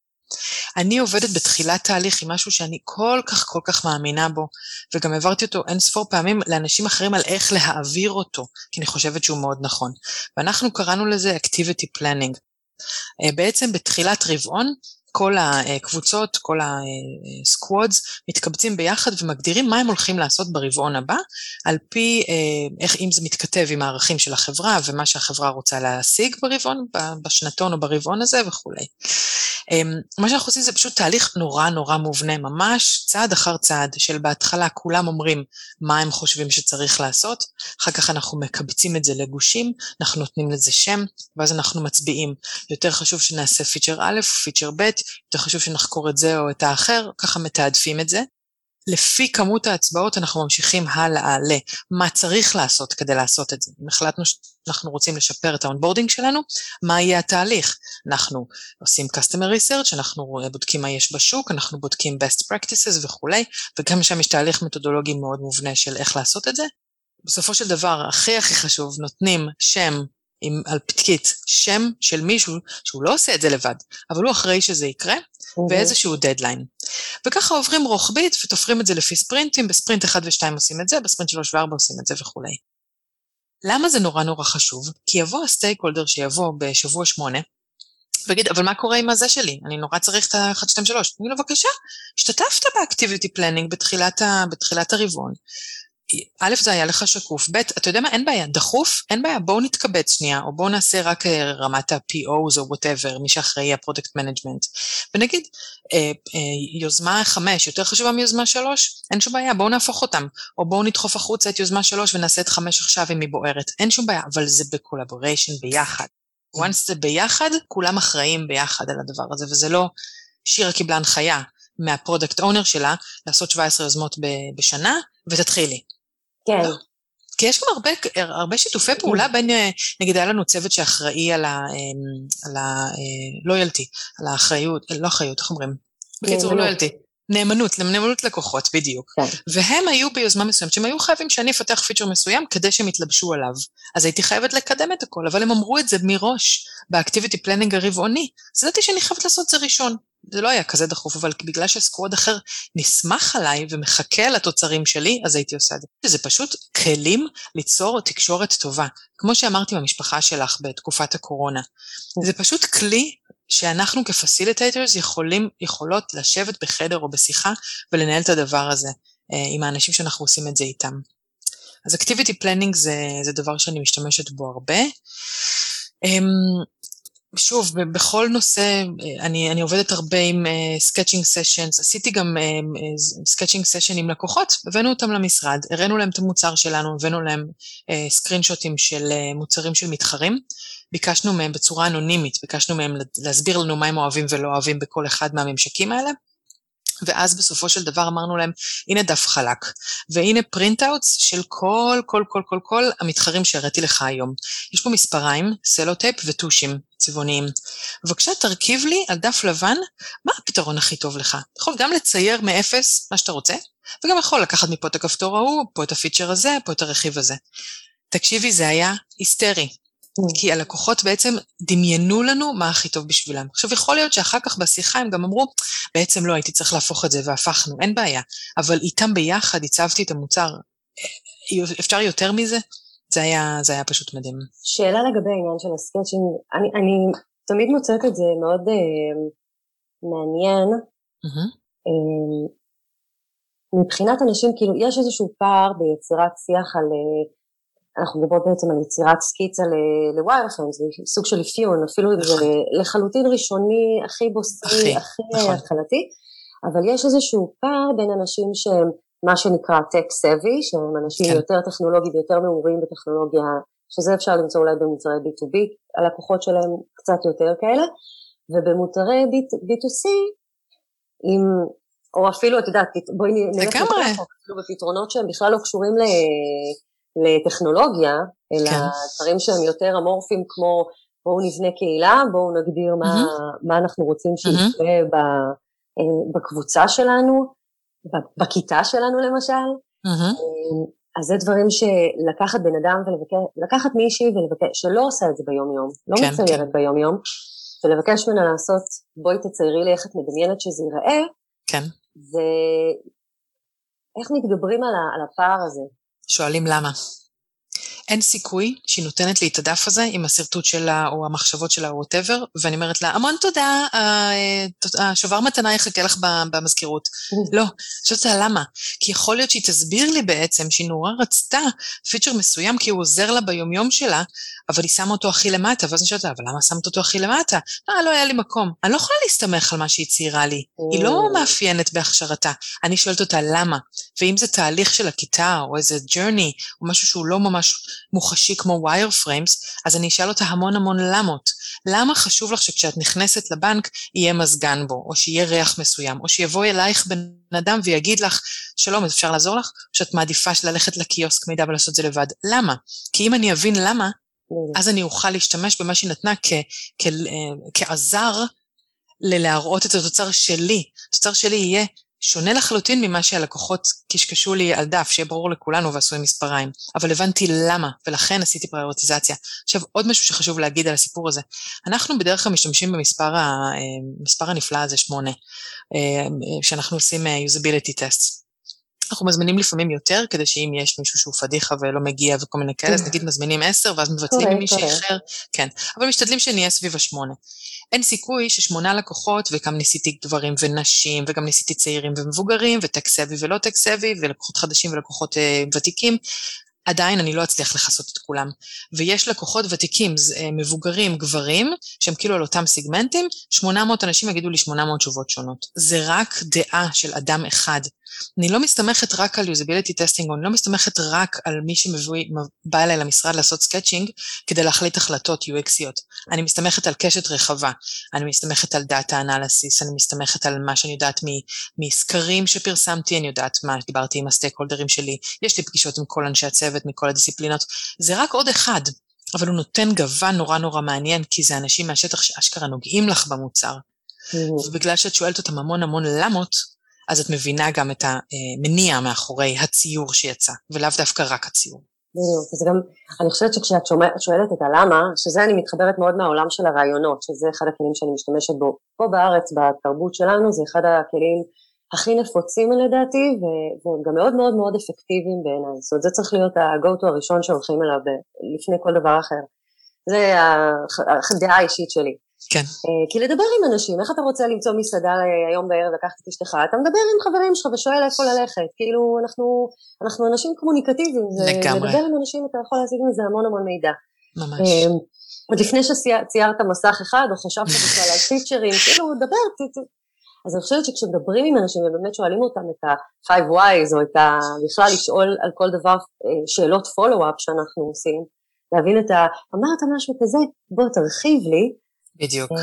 אני עובדת בתחילת תהליך עם משהו שאני כל כך כל כך מאמינה בו, וגם העברתי אותו אין ספור פעמים לאנשים אחרים על איך להעביר אותו, כי אני חושבת שהוא מאוד נכון. ואנחנו קראנו לזה Activity Planning. אה, בעצם בתחילת רבעון כל הקבוצות, כל הסקוואדס, מתקבצים ביחד ומגדירים מה הם הולכים לעשות ברבעון הבא, על פי אה, איך, אם זה מתכתב עם הערכים של החברה ומה שהחברה רוצה להשיג ברבעון, בשנתון או ברבעון הזה וכולי. אמ, מה שאנחנו עושים זה פשוט תהליך נורא נורא מובנה, ממש צעד אחר צעד, של בהתחלה כולם אומרים מה הם חושבים שצריך לעשות, אחר כך אנחנו מקבצים את זה לגושים, אנחנו נותנים לזה שם, ואז אנחנו מצביעים. יותר חשוב שנעשה פיצ'ר א', פיצ'ר ב', יותר חשוב שנחקור את זה או את האחר, ככה מתעדפים את זה. לפי כמות ההצבעות אנחנו ממשיכים הלאה למה צריך לעשות כדי לעשות את זה. אם החלטנו שאנחנו רוצים לשפר את ה-onboarding שלנו, מה יהיה התהליך? אנחנו עושים customer research, אנחנו בודקים מה יש בשוק, אנחנו בודקים best practices וכולי, וגם שם יש תהליך מתודולוגי מאוד מובנה של איך לעשות את זה. בסופו של דבר, הכי הכי חשוב, נותנים שם עם, על פתקית שם של מישהו שהוא לא עושה את זה לבד, אבל הוא אחראי שזה יקרה, mm-hmm. ואיזשהו דדליין. וככה עוברים רוחבית ותופרים את זה לפי ספרינטים, בספרינט 1 ו-2 עושים את זה, בספרינט 3 ו-4 עושים את זה וכולי. למה זה נורא נורא חשוב? כי יבוא ה-stakeholder שיבוא בשבוע 8, ויגיד, אבל מה קורה עם הזה שלי? אני נורא צריך את ה-1, 2, 3. תגיד לו, בבקשה, השתתפת ב-activity planning בתחילת, הרבעון, א', זה היה לך שקוף, ב', אתה יודע מה, אין בעיה, דחוף, אין בעיה, בואו נתקבץ שנייה, או בואו נעשה רק אה, רמת ה-POs או whatever, מי שאחראי ה-product management. ונגיד, אה, אה, יוזמה חמש יותר חשובה מיוזמה שלוש, אין שום בעיה, בואו נהפוך אותם. או בואו נדחוף החוצה את יוזמה שלוש ונעשה את חמש עכשיו אם היא בוערת, אין שום בעיה, אבל זה ב-collaboration ביחד. once זה ביחד, כולם אחראים ביחד על הדבר הזה, וזה לא שירה קיבלה הנחיה מה-product owner שלה לעשות 17 יוזמות בשנה, ותתחילי. כן. לא. כי יש גם הרבה, הרבה שיתופי פעולה בין, אה, נגיד היה לנו צוות שאחראי על הלויאלטי, אמ, על הלויאלטי, אה, על האחריות, לא אחריות, איך אומרים? בקיצור, loyalty. נאמנות, נאמנות לקוחות, בדיוק. כן. והם היו ביוזמה מסוימת, שהם היו חייבים שאני אפתח פיצ'ר מסוים כדי שהם יתלבשו עליו. אז הייתי חייבת לקדם את הכל, אבל הם אמרו את זה מראש, ב-activity planning הרבעוני. אז ידעתי שאני חייבת לעשות את זה ראשון. זה לא היה כזה דחוף, אבל בגלל ש-squad אחר נסמך עליי ומחכה לתוצרים שלי, אז הייתי עושה את זה. זה פשוט כלים ליצור תקשורת טובה. כמו שאמרתי במשפחה שלך בתקופת הקורונה. זה פשוט כלי שאנחנו כ facilitators יכולים, יכולות לשבת בחדר או בשיחה ולנהל את הדבר הזה אה, עם האנשים שאנחנו עושים את זה איתם. אז activity planning זה, זה דבר שאני משתמשת בו הרבה. שוב, בכל נושא, אני, אני עובדת הרבה עם sketching uh, sessions, עשיתי גם sketching uh, session עם לקוחות, הבאנו אותם למשרד, הראינו להם את המוצר שלנו, הבאנו להם screen uh, shot ים של אה, מוצרים של מתחרים, ביקשנו מהם בצורה אנונימית, ביקשנו מהם להסביר לנו מה הם אוהבים ולא אוהבים בכל אחד מהממשקים האלה, ואז בסופו של דבר אמרנו להם, הנה דף חלק, והנה print-outs של כל, כל, כל, כל, כל המתחרים שהראיתי לך היום. יש פה מספריים, סלוטייפ וטושים צבעוניים. בבקשה תרכיב לי על דף לבן מה הפתרון הכי טוב לך. אתה יכול גם לצייר מאפס מה שאתה רוצה, וגם יכול לקחת מפה את הכפתור ההוא, פה את הפיצ'ר הזה, פה את הרכיב הזה. תקשיבי, זה היה היסטרי. כי הלקוחות בעצם דמיינו לנו מה הכי טוב בשבילם. עכשיו, יכול להיות שאחר כך בשיחה הם גם אמרו, בעצם לא, הייתי צריך להפוך את זה והפכנו, אין בעיה. אבל איתם ביחד הצבתי את המוצר. אפשר יותר מזה? זה היה, זה היה פשוט מדהים. שאלה לגבי העניין של הסקצ'ינג, אני, אני תמיד מוצאת את זה מאוד אה, מעניין. Mm-hmm. אה, מבחינת אנשים, כאילו, יש איזשהו פער ביצירת שיח על אה, אנחנו מדברות בעצם על יצירת סקיצה לוויירפרם, זה סוג של אפיון, אפילו אם זה נכון. לחלוטין ראשוני, הכי בוסרי, הכי נכון. התחלתי, אבל יש איזשהו פער בין אנשים שהם מה שנקרא tech savvy, שהם אנשים כן. יותר טכנולוגיים ויותר מעורים בטכנולוגיה, שזה אפשר למצוא אולי במוצרי B2B, הלקוחות שלהם קצת יותר כאלה, ובמוצרי B2C, עם, או אפילו, את יודעת, בואי נלך לגמרי, אפילו בפתרונות שהם בכלל לא קשורים ל... לטכנולוגיה, אלא כן. דברים שהם יותר אמורפיים כמו בואו נבנה קהילה, בואו נגדיר מה, mm-hmm. מה אנחנו רוצים שיקרה mm-hmm. בקבוצה שלנו, בכיתה שלנו למשל. Mm-hmm. אז זה דברים שלקחת בן אדם ולבקש, לקחת מישהי ולבקש, שלא עושה את זה ביום-יום, לא כן, מציירת כן. ביום-יום, ולבקש ממנה לעשות, בואי תציירי לי איך את מדמיינת שזה ייראה, כן. ואיך מתגברים על, על הפער הזה. שואלים למה. אין סיכוי שהיא נותנת לי את הדף הזה עם השרטוט שלה או המחשבות שלה או וואטאבר, ואני אומרת לה, המון תודה, השובר מתנה יחכה לך במזכירות. לא, אני אותה למה? כי יכול להיות שהיא תסביר לי בעצם שהיא נורא רצתה פיצ'ר מסוים כי הוא עוזר לה ביומיום שלה, אבל היא שמה אותו הכי למטה, ואז אני שואלת אבל למה שמת אותו הכי למטה? לא, לא היה לי מקום. אני לא יכולה להסתמך על מה שהיא ציירה לי, היא לא מאפיינת בהכשרתה. אני שואלת אותה למה, ואם זה תהליך של הכיתה, או איזה journey, או משהו שהוא לא ממש מוחשי כמו wire frames, אז אני אשאל אותה המון המון למות. למה חשוב לך שכשאת נכנסת לבנק יהיה מזגן בו, או שיהיה ריח מסוים, או שיבוא אלייך בן אדם ויגיד לך, שלום, אפשר לעזור לך? או שאת מעדיפה ללכת לקיוסק מידע ולעשות את זה לבד. למה? כי אם אני אבין למה, אז אני אוכל להשתמש במה שהיא נתנה אה, כעזר ללהראות את התוצר שלי. התוצר שלי יהיה שונה לחלוטין ממה שהלקוחות קשקשו לי על דף, שיהיה ברור לכולנו ועשו עם מספריים. אבל הבנתי למה, ולכן עשיתי פריורטיזציה. עכשיו, עוד משהו שחשוב להגיד על הסיפור הזה. אנחנו בדרך כלל משתמשים במספר אה, הנפלא הזה, שמונה, אה, שאנחנו עושים usability tests. אנחנו מזמינים לפעמים יותר, כדי שאם יש מישהו שהוא פדיחה ולא מגיע וכל מיני כאלה, אז נגיד מזמינים עשר, ואז מבטלים ממישהי אחר, כן. אבל משתדלים שנהיה סביב השמונה. אין סיכוי ששמונה לקוחות, וגם ניסיתי גברים ונשים, וגם ניסיתי צעירים ומבוגרים, וטק סבי ולא טק סבי, ולקוחות חדשים ולקוחות אה, ותיקים, עדיין אני לא אצליח לכסות את כולם. ויש לקוחות ותיקים, אה, מבוגרים, גברים, שהם כאילו על אותם סיגמנטים, 800 אנשים יגידו לי 800 תשובות שונות. זה רק דעה של אדם אחד. אני לא מסתמכת רק על usability testing, או אני לא מסתמכת רק על מי שבא אליי למשרד לעשות sketching כדי להחליט החלטות UX יות. אני מסתמכת על קשת רחבה, אני מסתמכת על Data Analysis, אני מסתמכת על מה שאני יודעת מסקרים שפרסמתי, אני יודעת מה, דיברתי עם ה stakeholder ים שלי, יש לי פגישות עם כל אנשי הצוות מכל הדיסציפלינות, זה רק עוד אחד, אבל הוא נותן גוון נורא נורא מעניין, כי זה אנשים מהשטח שאשכרה נוגעים לך במוצר. ובגלל שאת שואלת אותם המון המון למות, אז את מבינה גם את המניע מאחורי הציור שיצא, ולאו דווקא רק הציור. בדיוק, וזה גם, אני חושבת שכשאת שואלת את הלמה, שזה אני מתחברת מאוד מהעולם של הרעיונות, שזה אחד הכלים שאני משתמשת בו פה בארץ, בתרבות שלנו, זה אחד הכלים הכי נפוצים לדעתי, והם גם מאוד מאוד מאוד אפקטיביים בעיניי. זאת אומרת, זה צריך להיות ה-go-to הראשון שהולכים אליו לפני כל דבר אחר. זה הדעה האישית שלי. כן. אה, כי לדבר עם אנשים, איך אתה רוצה למצוא מסעדה היום בערב לקחת את אשתך? אתה מדבר עם חברים שלך ושואל איפה ללכת. כאילו, אנחנו, אנחנו אנשים קומוניקטיביים. לגמרי. לדבר עם אנשים אתה יכול להשיג מזה המון המון מידע. ממש. אה, עוד לפני שציירת מסך אחד, או חשבת בכלל על פיצ'רים, כאילו, דבר, אז אני חושבת שכשמדברים עם אנשים ובאמת שואלים אותם את ה-five whys, או את ה... בכלל לשאול על כל דבר אה, שאלות follow-up שאנחנו עושים, להבין את ה... אמרת משהו כזה, בוא תרחיב לי. בדיוק. אה,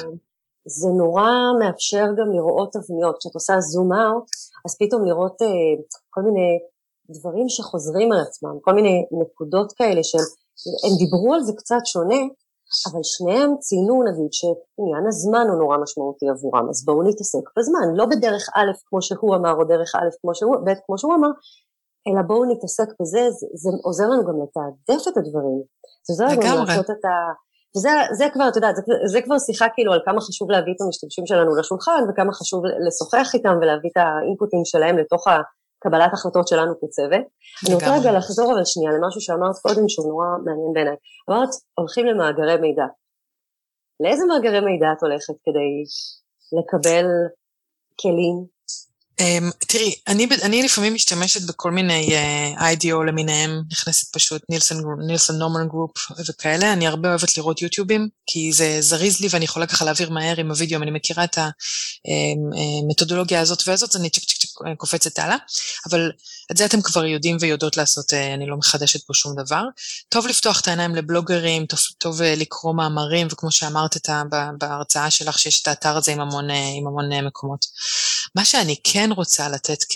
זה נורא מאפשר גם לראות תבניות. כשאת עושה זום אאוט, אז פתאום לראות אה, כל מיני דברים שחוזרים על עצמם, כל מיני נקודות כאלה של, הם דיברו על זה קצת שונה, אבל שניהם ציינו נגיד שעניין הזמן הוא נורא משמעותי עבורם, אז בואו נתעסק בזמן, לא בדרך א' כמו שהוא אמר או דרך א' כמו שהוא, ב' כמו שהוא אמר, אלא בואו נתעסק בזה, זה, זה עוזר לנו גם לתעדף את הדברים. זה עוזר לנו לעשות את ה... וזה זה כבר, את יודעת, זה, זה כבר שיחה כאילו על כמה חשוב להביא את המשתמשים שלנו לשולחן וכמה חשוב לשוחח איתם ולהביא את האינפוטים שלהם לתוך הקבלת החלטות שלנו כצוות. אני רוצה רגע לחזור אבל שנייה למשהו שאמרת קודם שהוא נורא מעניין בעיניי. אמרת, הולכים למאגרי מידע. לאיזה מאגרי מידע את הולכת כדי לקבל כלים אממ, תראי, אני, אני לפעמים משתמשת בכל מיני אה, למיניהם, נכנסת פשוט Nielsen, Nielsen Norman Group וכאלה, אני הרבה אוהבת לראות יוטיובים, כי זה זריז לי ואני יכולה ככה להעביר מהר עם הוידאו, אם אני מכירה את המתודולוגיה הזאת והזאת, אז אני צ'ק צ'ק צ'ק קופצת הלאה, אבל את זה אתם כבר יודעים ויודעות לעשות, אה, אני לא מחדשת פה שום דבר. טוב לפתוח את העיניים לבלוגרים, טוב, טוב אה, לקרוא מאמרים, וכמו שאמרת את, בהרצאה שלך, שיש את האתר הזה עם המון, אה, עם המון מקומות. מה שאני כן רוצה לתת כ,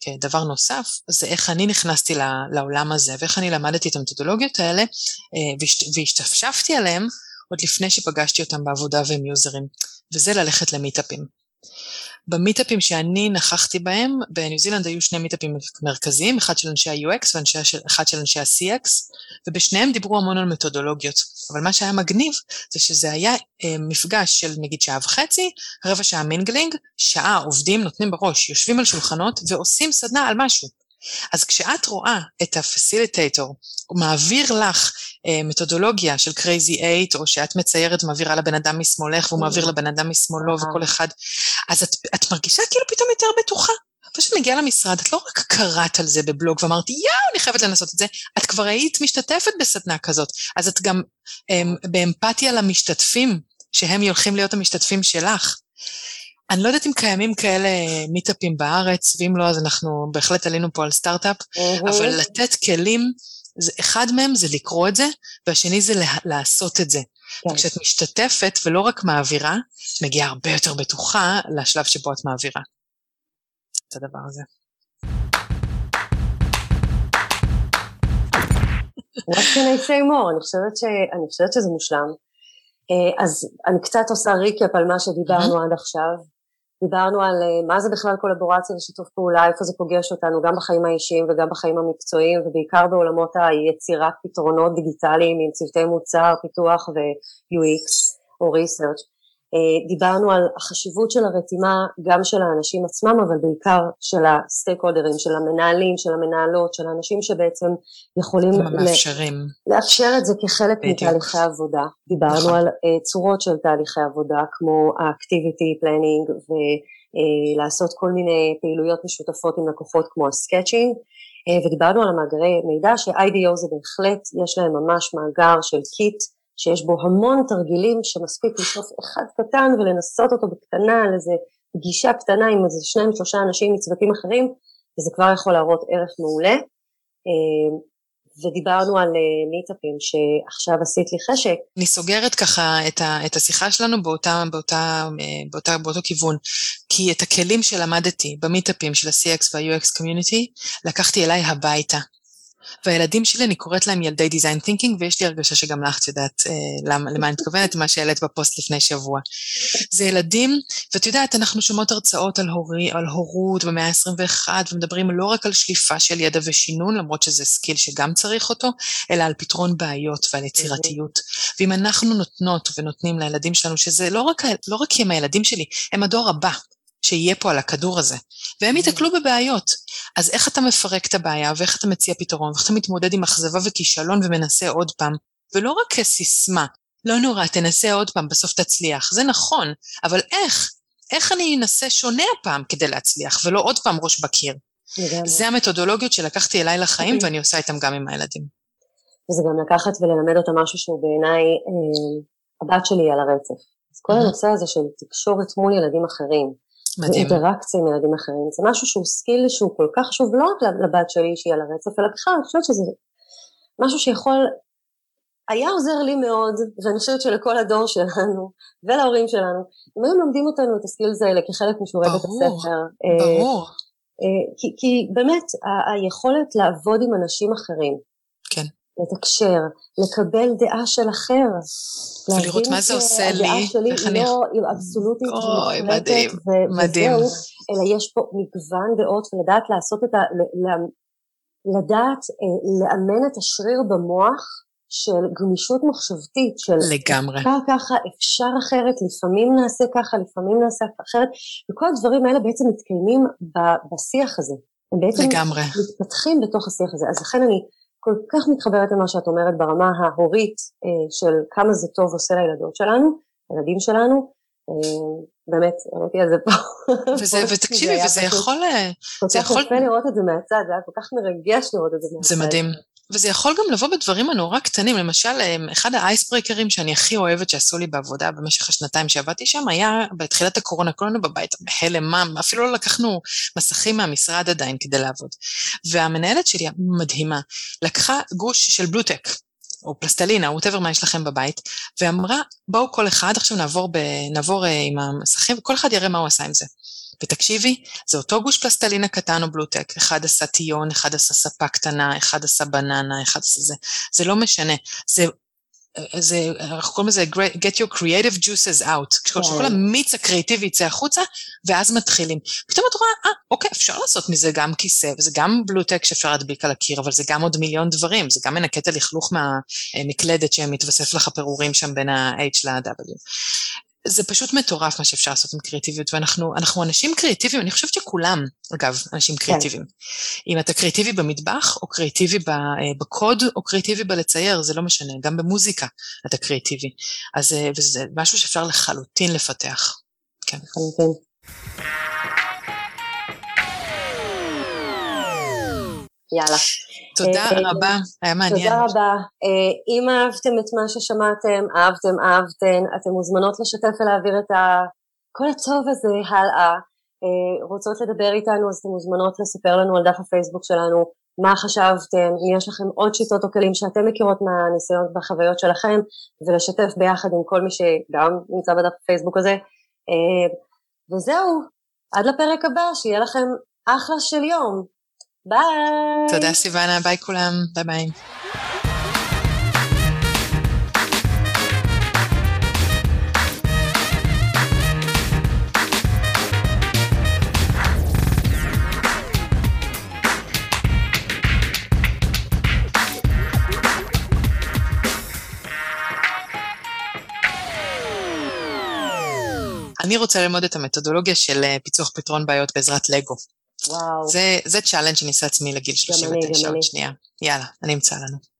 כדבר נוסף, זה איך אני נכנסתי לעולם הזה, ואיך אני למדתי את המתודולוגיות האלה, והשתפשפתי עליהם עוד לפני שפגשתי אותם בעבודה והם יוזרים, וזה ללכת למיטאפים. במיטאפים שאני נכחתי בהם, בניו זילנד היו שני מיטאפים מרכזיים, אחד של אנשי ה-UX ואחד של אנשי ה-CX, ובשניהם דיברו המון על מתודולוגיות. אבל מה שהיה מגניב זה שזה היה אה, מפגש של נגיד שעה וחצי, רבע שעה מינגלינג, שעה עובדים, נותנים בראש, יושבים על שולחנות ועושים סדנה על משהו. אז כשאת רואה את ה facilitator, הוא מעביר לך אה, מתודולוגיה של crazy 8, או שאת מציירת, מעבירה לבן אדם משמאלך, והוא מעביר לבן אדם משמאלו, וכל אחד, אז את, את מרגישה כאילו פתאום יותר בטוחה. פשוט מגיעה למשרד, את לא רק קראת על זה בבלוג ואמרתי, יואו, אני חייבת לנסות את זה, את כבר היית משתתפת בסדנה כזאת, אז את גם הם, אמ, באמפתיה למשתתפים, שהם הולכים להיות המשתתפים שלך. אני לא יודעת אם קיימים כאלה מיטאפים בארץ, ואם לא, אז אנחנו בהחלט עלינו פה על סטארט-אפ, mm-hmm. אבל לתת כלים, זה, אחד מהם זה לקרוא את זה, והשני זה לה, לעשות את זה. כן. וכשאת משתתפת ולא רק מעבירה, את מגיעה הרבה יותר בטוחה לשלב שבו את מעבירה. את הדבר הזה. What can I say more? אני חושבת, ש... אני חושבת שזה מושלם. אה, אז אני קצת עושה ריקאפ על מה שדיברנו. עד עכשיו. דיברנו על אה, מה זה בכלל קולבורציה ושיתוף פעולה, איפה זה פוגש אותנו, גם בחיים האישיים וגם בחיים המקצועיים, ובעיקר בעולמות היצירת פתרונות דיגיטליים עם צוותי מוצר, פיתוח ו-UX או research. אה, דיברנו על החשיבות של הרתימה גם של האנשים עצמם, אבל בעיקר של ה stakeholder ים, של המנהלים, של המנהלות, של האנשים שבעצם יכולים מאפשרים. לאפשר את זה כחלק בדיוק. מתהליכי עבודה. דיברנו נכון. על אה, צורות של תהליכי עבודה, כמו ה-activity planning ולעשות כל מיני פעילויות משותפות עם לקוחות כמו ה sketching. אה, ודיברנו על המאגרי מידע ש- IDEO זה בהחלט, יש להם ממש מאגר של קיט שיש בו המון תרגילים שמספיק לשאוף אחד קטן ולנסות אותו בקטנה על איזה פגישה קטנה עם איזה שניים שלושה אנשים מצוותים אחרים וזה כבר יכול להראות ערך מעולה. אה, ודיברנו על אה, מיטאפים שעכשיו עשית לי חשק. אני סוגרת ככה את, ה, את השיחה שלנו באותה, באותה, אה, באותה, באותו כיוון, כי את הכלים שלמדתי במיטאפים של ה-CX וה-UX Community לקחתי אליי הביתה. והילדים שלי, אני קוראת להם ילדי design thinking, ויש לי הרגשה שגם לך את יודעת אה, למה, למה אני מתכוונת, מה שהעלית בפוסט לפני שבוע. זה ילדים, ואת יודעת, אנחנו שומעות הרצאות על, הורי, על הורות במאה ה-21, ומדברים לא רק על שליפה של ידע ושינון, למרות שזה skill שגם צריך אותו, אלא על פתרון בעיות ועל יצירתיות. ואם אנחנו נותנות ונותנים לילדים שלנו, שזה לא רק, לא רק הם הילדים שלי, הם הדור הבא. שיהיה פה על הכדור הזה, והם ייתקלו בבעיות. אז איך אתה מפרק את הבעיה, ואיך אתה מציע פתרון, ואיך אתה מתמודד עם אכזבה וכישלון ומנסה עוד פעם, ולא רק כסיסמה, לא נורא, תנסה עוד פעם, בסוף תצליח. זה נכון, אבל איך? איך אני אנסה שונה הפעם כדי להצליח, ולא עוד פעם ראש בקיר? זה המתודולוגיות שלקחתי אליי לחיים, ואני עושה איתם גם עם הילדים. וזה גם לקחת וללמד אותם משהו שהוא בעיניי, אה, הבת שלי על הרצף. אז כל הנושא הזה של תקשורת מול ילדים אחרים, מדהים. ואינטראקציה עם ילדים אחרים, זה משהו שהוא skill שהוא כל כך חשוב לא רק לבת שלי שהיא על הרצף, אלא בכלל, אני חושבת שזה משהו שיכול, היה עוזר לי מאוד, ואני חושבת שלכל הדור שלנו ולהורים שלנו, אם היו מלמדים אותנו את ה skills האלה כחלק משיעורי בית הספר. ברור. אה, כי, כי באמת היכולת לעבוד עם אנשים אחרים. לתקשר, לקבל דעה של אחר. ולראות מה זה עושה לי. הדעה שלי היא לא אבסולוטית ומוחלטת וזהו, אלא יש פה מגוון דעות ולדעת לעשות את ה... לדעת אה, לאמן את השריר במוח של גמישות מחשבתית, של לגמרי. אפשר ככה, אפשר אחרת, לפעמים נעשה ככה, לפעמים נעשה אחרת, וכל הדברים האלה בעצם מתקיימים בשיח הזה. הם בעצם לגמרי. מתפתחים בתוך השיח הזה. אז לכן אני כל כך מתחברת למה שאת אומרת ברמה ההורית אה, של כמה זה טוב עושה לילדות שלנו, לילדים שלנו, אה, באמת, העליתי על זה פה. וזה, ותקשיבי, וזה יכול... אה, כל כך יפה לראות את זה מהצד, זה היה כל כך מרגש לראות את זה מהצד. זה מדהים. וזה יכול גם לבוא בדברים הנורא קטנים, למשל, אחד האייסברקרים שאני הכי אוהבת שעשו לי בעבודה במשך השנתיים שעבדתי שם, היה בתחילת הקורונה, כולנו בבית, בהלם, מה, אפילו לא לקחנו מסכים מהמשרד עדיין כדי לעבוד. והמנהלת שלי, המדהימה, לקחה גוש של בלוטק, או פלסטלינה, ווטאבר מה יש לכם בבית, ואמרה, בואו כל אחד, עכשיו נעבור, ב, נעבור uh, עם המסכים, וכל אחד יראה מה הוא עשה עם זה. ותקשיבי, זה אותו גוש פלסטלינה קטן או בלוטק, אחד עשה טיון, אחד עשה ספה קטנה, אחד עשה בננה, אחד עשה זה, זה לא משנה, זה זה, אנחנו קוראים לזה get your creative juices out, כשכל כן. המיץ הקריאיטיבי יצא החוצה, ואז מתחילים. פתאום את רואה, אה, אוקיי, אפשר לעשות מזה גם כיסא, וזה גם בלוטק שאפשר להדביק על הקיר, אבל זה גם עוד מיליון דברים, זה גם מנקה את הלכלוך מהמקלדת שמתווסף לך פירורים שם בין ה-H ל-W. זה פשוט מטורף מה שאפשר לעשות עם קריאטיביות, ואנחנו אנשים קריאטיביים, אני חושבת שכולם, אגב, אנשים כן. קריאטיביים. כן. אם אתה קריאטיבי במטבח, או קריאטיבי אה, בקוד, או קריאטיבי בלצייר, זה לא משנה, גם במוזיקה אתה קריאטיבי. אז אה, זה משהו שאפשר לחלוטין לפתח. כן. לחלוטין. יאללה. תודה אה, רבה, היה מעניין. תודה רבה. אה, אם אהבתם את מה ששמעתם, אהבתם, אהבתם, אתם מוזמנות לשתף ולהעביר את כל הטוב הזה הלאה. אה, רוצות לדבר איתנו, אז אתן מוזמנות לספר לנו על דף הפייסבוק שלנו מה חשבתם, אם יש לכם עוד שיטות או כלים שאתם מכירות מהניסיון והחוויות שלכם, ולשתף ביחד עם כל מי שגם נמצא בדף הפייסבוק הזה. וזהו, עד לפרק הבא, שיהיה לכם אחלה של יום. ביי. תודה סיוונה, ביי כולם, ביי ביי. אני רוצה ללמוד את המתודולוגיה של אה, פיצוח פתרון בעיות בעזרת לגו. וואו. זה, זה challenge שאני עושה לעצמי לגיל 39 עוד שנייה. יאללה, אני אמצא לנו.